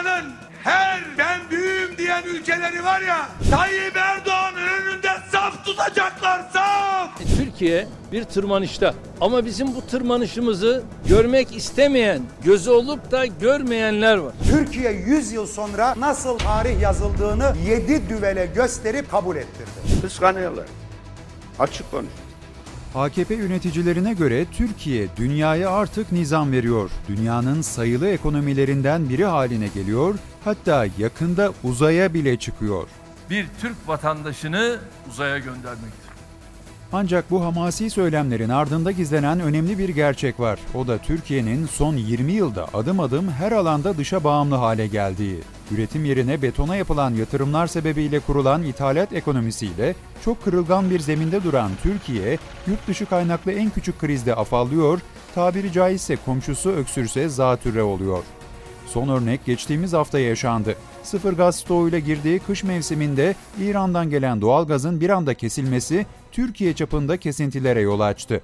dünyanın her ben büyüğüm diyen ülkeleri var ya Tayyip Erdoğan'ın önünde saf tutacaklar saf. Türkiye bir tırmanışta ama bizim bu tırmanışımızı görmek istemeyen, gözü olup da görmeyenler var. Türkiye 100 yıl sonra nasıl tarih yazıldığını 7 düvele gösterip kabul ettirdi. Kıskanıyorlar. Açık konuş. AKP yöneticilerine göre Türkiye dünyaya artık nizam veriyor. Dünyanın sayılı ekonomilerinden biri haline geliyor, hatta yakında uzaya bile çıkıyor. Bir Türk vatandaşını uzaya göndermektir. Ancak bu hamasi söylemlerin ardında gizlenen önemli bir gerçek var. O da Türkiye'nin son 20 yılda adım adım her alanda dışa bağımlı hale geldiği. Üretim yerine betona yapılan yatırımlar sebebiyle kurulan ithalat ekonomisiyle çok kırılgan bir zeminde duran Türkiye, yurt dışı kaynaklı en küçük krizde afallıyor, tabiri caizse komşusu öksürse zatürre oluyor. Son örnek geçtiğimiz hafta yaşandı. Sıfır gaz stoğuyla girdiği kış mevsiminde İran'dan gelen doğal gazın bir anda kesilmesi Türkiye çapında kesintilere yol açtı.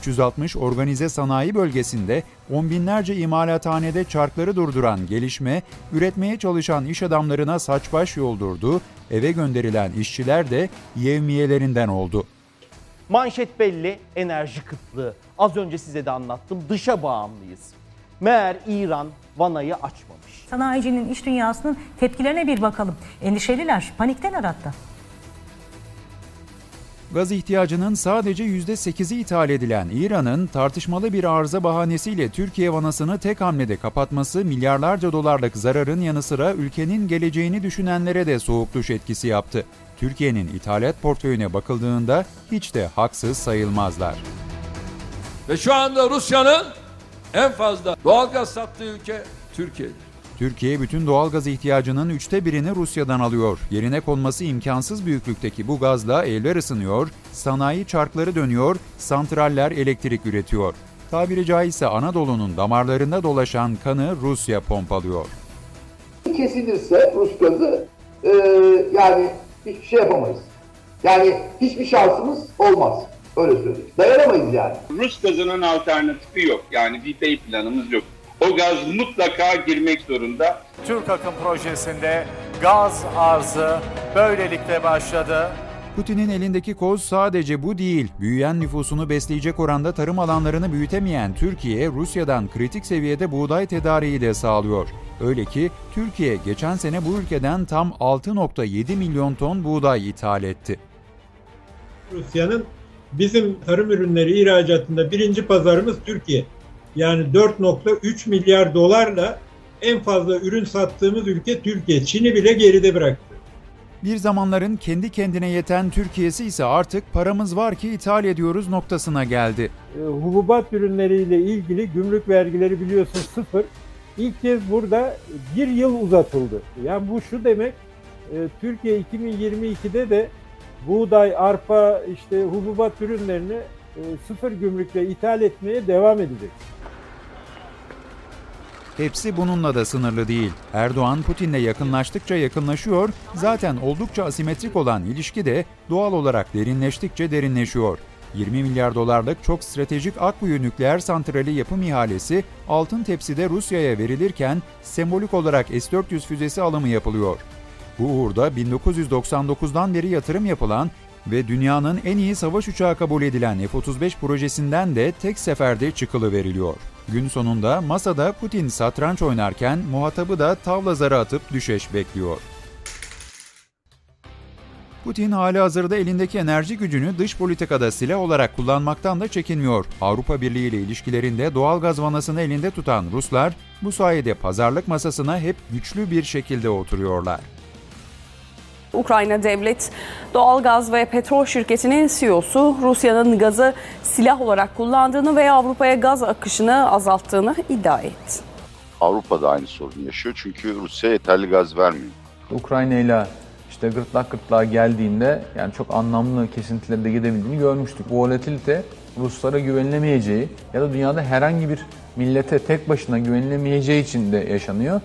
360 organize sanayi bölgesinde on binlerce imalathanede çarkları durduran gelişme, üretmeye çalışan iş adamlarına saç baş yoldurdu, eve gönderilen işçiler de yevmiyelerinden oldu. Manşet belli, enerji kıtlığı. Az önce size de anlattım, dışa bağımlıyız. Meğer İran vanayı açmamış. Sanayicinin iş dünyasının tepkilerine bir bakalım. Endişeliler, panikteler hatta. Gaz ihtiyacının sadece %8'i ithal edilen İran'ın tartışmalı bir arıza bahanesiyle Türkiye vanasını tek hamlede kapatması milyarlarca dolarlık zararın yanı sıra ülkenin geleceğini düşünenlere de soğuk duş etkisi yaptı. Türkiye'nin ithalat portföyüne bakıldığında hiç de haksız sayılmazlar. Ve şu anda Rusya'nın en fazla doğalgaz sattığı ülke Türkiye'dir. Türkiye bütün doğal gaz ihtiyacının üçte birini Rusya'dan alıyor. Yerine konması imkansız büyüklükteki bu gazla evler ısınıyor, sanayi çarkları dönüyor, santraller elektrik üretiyor. Tabiri caizse Anadolu'nun damarlarında dolaşan kanı Rusya pompalıyor. Kesilirse Rus gazı e, yani hiçbir şey yapamayız. Yani hiçbir şansımız olmaz. Öyle söyleyeyim. Dayanamayız yani. Rus gazının alternatifi yok. Yani bir bey planımız yok. O gaz mutlaka girmek zorunda. Türk Akım projesinde gaz arzı böylelikle başladı. Putin'in elindeki koz sadece bu değil. Büyüyen nüfusunu besleyecek oranda tarım alanlarını büyütemeyen Türkiye, Rusya'dan kritik seviyede buğday tedariği de sağlıyor. Öyle ki Türkiye geçen sene bu ülkeden tam 6.7 milyon ton buğday ithal etti. Rusya'nın bizim tarım ürünleri ihracatında birinci pazarımız Türkiye. Yani 4.3 milyar dolarla en fazla ürün sattığımız ülke Türkiye. Çin'i bile geride bıraktı. Bir zamanların kendi kendine yeten Türkiye'si ise artık paramız var ki ithal ediyoruz noktasına geldi. E, hububat ürünleriyle ilgili gümrük vergileri biliyorsun sıfır. İlk kez burada bir yıl uzatıldı. Yani bu şu demek, e, Türkiye 2022'de de buğday, arpa, işte hububat ürünlerini e, sıfır gümrükle ithal etmeye devam edecek. Hepsi bununla da sınırlı değil. Erdoğan Putin'le yakınlaştıkça yakınlaşıyor, zaten oldukça asimetrik olan ilişki de doğal olarak derinleştikçe derinleşiyor. 20 milyar dolarlık çok stratejik Akkuyu nükleer santrali yapım ihalesi altın tepside Rusya'ya verilirken sembolik olarak S-400 füzesi alımı yapılıyor. Bu uğurda 1999'dan beri yatırım yapılan ve dünyanın en iyi savaş uçağı kabul edilen F-35 projesinden de tek seferde çıkılı veriliyor. Gün sonunda masada Putin satranç oynarken muhatabı da tavla zarı atıp düşeş bekliyor. Putin hali hazırda elindeki enerji gücünü dış politikada silah olarak kullanmaktan da çekinmiyor. Avrupa Birliği ile ilişkilerinde doğal gaz vanasını elinde tutan Ruslar bu sayede pazarlık masasına hep güçlü bir şekilde oturuyorlar. Ukrayna Devlet Doğalgaz ve Petrol Şirketi'nin CEO'su Rusya'nın gazı silah olarak kullandığını ve Avrupa'ya gaz akışını azalttığını iddia etti. Avrupa da aynı sorunu yaşıyor çünkü Rusya yeterli gaz vermiyor. Ukrayna ile işte gırtlak gırtlağa geldiğinde yani çok anlamlı kesintilerde de gidebildiğini görmüştük. Bu volatilite Ruslara güvenilemeyeceği ya da dünyada herhangi bir millete tek başına güvenilemeyeceği için de yaşanıyor.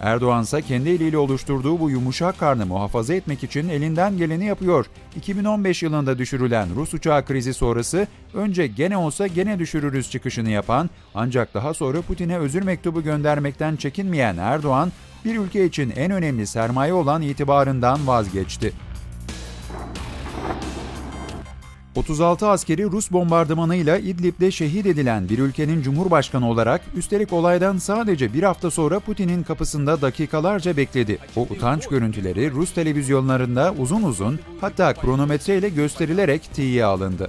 Erdoğan ise kendi eliyle oluşturduğu bu yumuşak karnı muhafaza etmek için elinden geleni yapıyor. 2015 yılında düşürülen Rus uçağı krizi sonrası önce gene olsa gene düşürürüz çıkışını yapan ancak daha sonra Putin'e özür mektubu göndermekten çekinmeyen Erdoğan bir ülke için en önemli sermaye olan itibarından vazgeçti. 36 askeri Rus bombardımanıyla İdlib'de şehit edilen bir ülkenin cumhurbaşkanı olarak üstelik olaydan sadece bir hafta sonra Putin'in kapısında dakikalarca bekledi. O utanç görüntüleri Rus televizyonlarında uzun uzun hatta kronometreyle gösterilerek tiye alındı.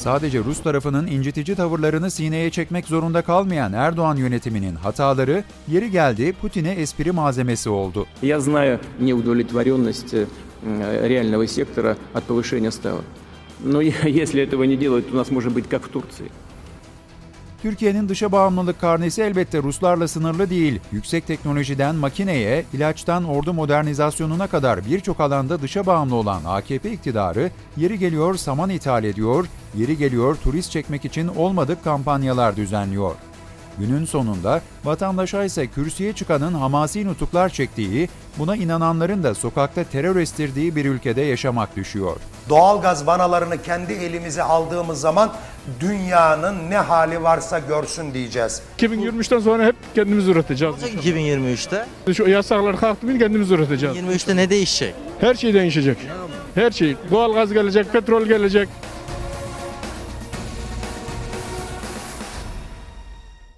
Sadece Rus tarafının incitici tavırlarını sineye çekmek zorunda kalmayan Erdoğan yönetiminin hataları yeri geldi Putin'e espri malzemesi oldu. Я знаю неудовлетворенность э, реального сектора от повышения ставок. Но если этого не делать, то у нас может быть как в Турции. Türkiye'nin dışa bağımlılık karnesi elbette Ruslarla sınırlı değil. Yüksek teknolojiden makineye, ilaçtan ordu modernizasyonuna kadar birçok alanda dışa bağımlı olan AKP iktidarı yeri geliyor saman ithal ediyor, yeri geliyor turist çekmek için olmadık kampanyalar düzenliyor. Günün sonunda vatandaşa ise kürsüye çıkanın hamasi nutuklar çektiği, buna inananların da sokakta terör estirdiği bir ülkede yaşamak düşüyor. Doğalgaz vanalarını kendi elimize aldığımız zaman dünyanın ne hali varsa görsün diyeceğiz. 2023'ten sonra hep kendimiz üreteceğiz. 2023'te? Şu yasaklar kalktı mı kendimiz üreteceğiz. 23'te ne değişecek? Her şey değişecek. Her şey. Doğalgaz gelecek, petrol gelecek,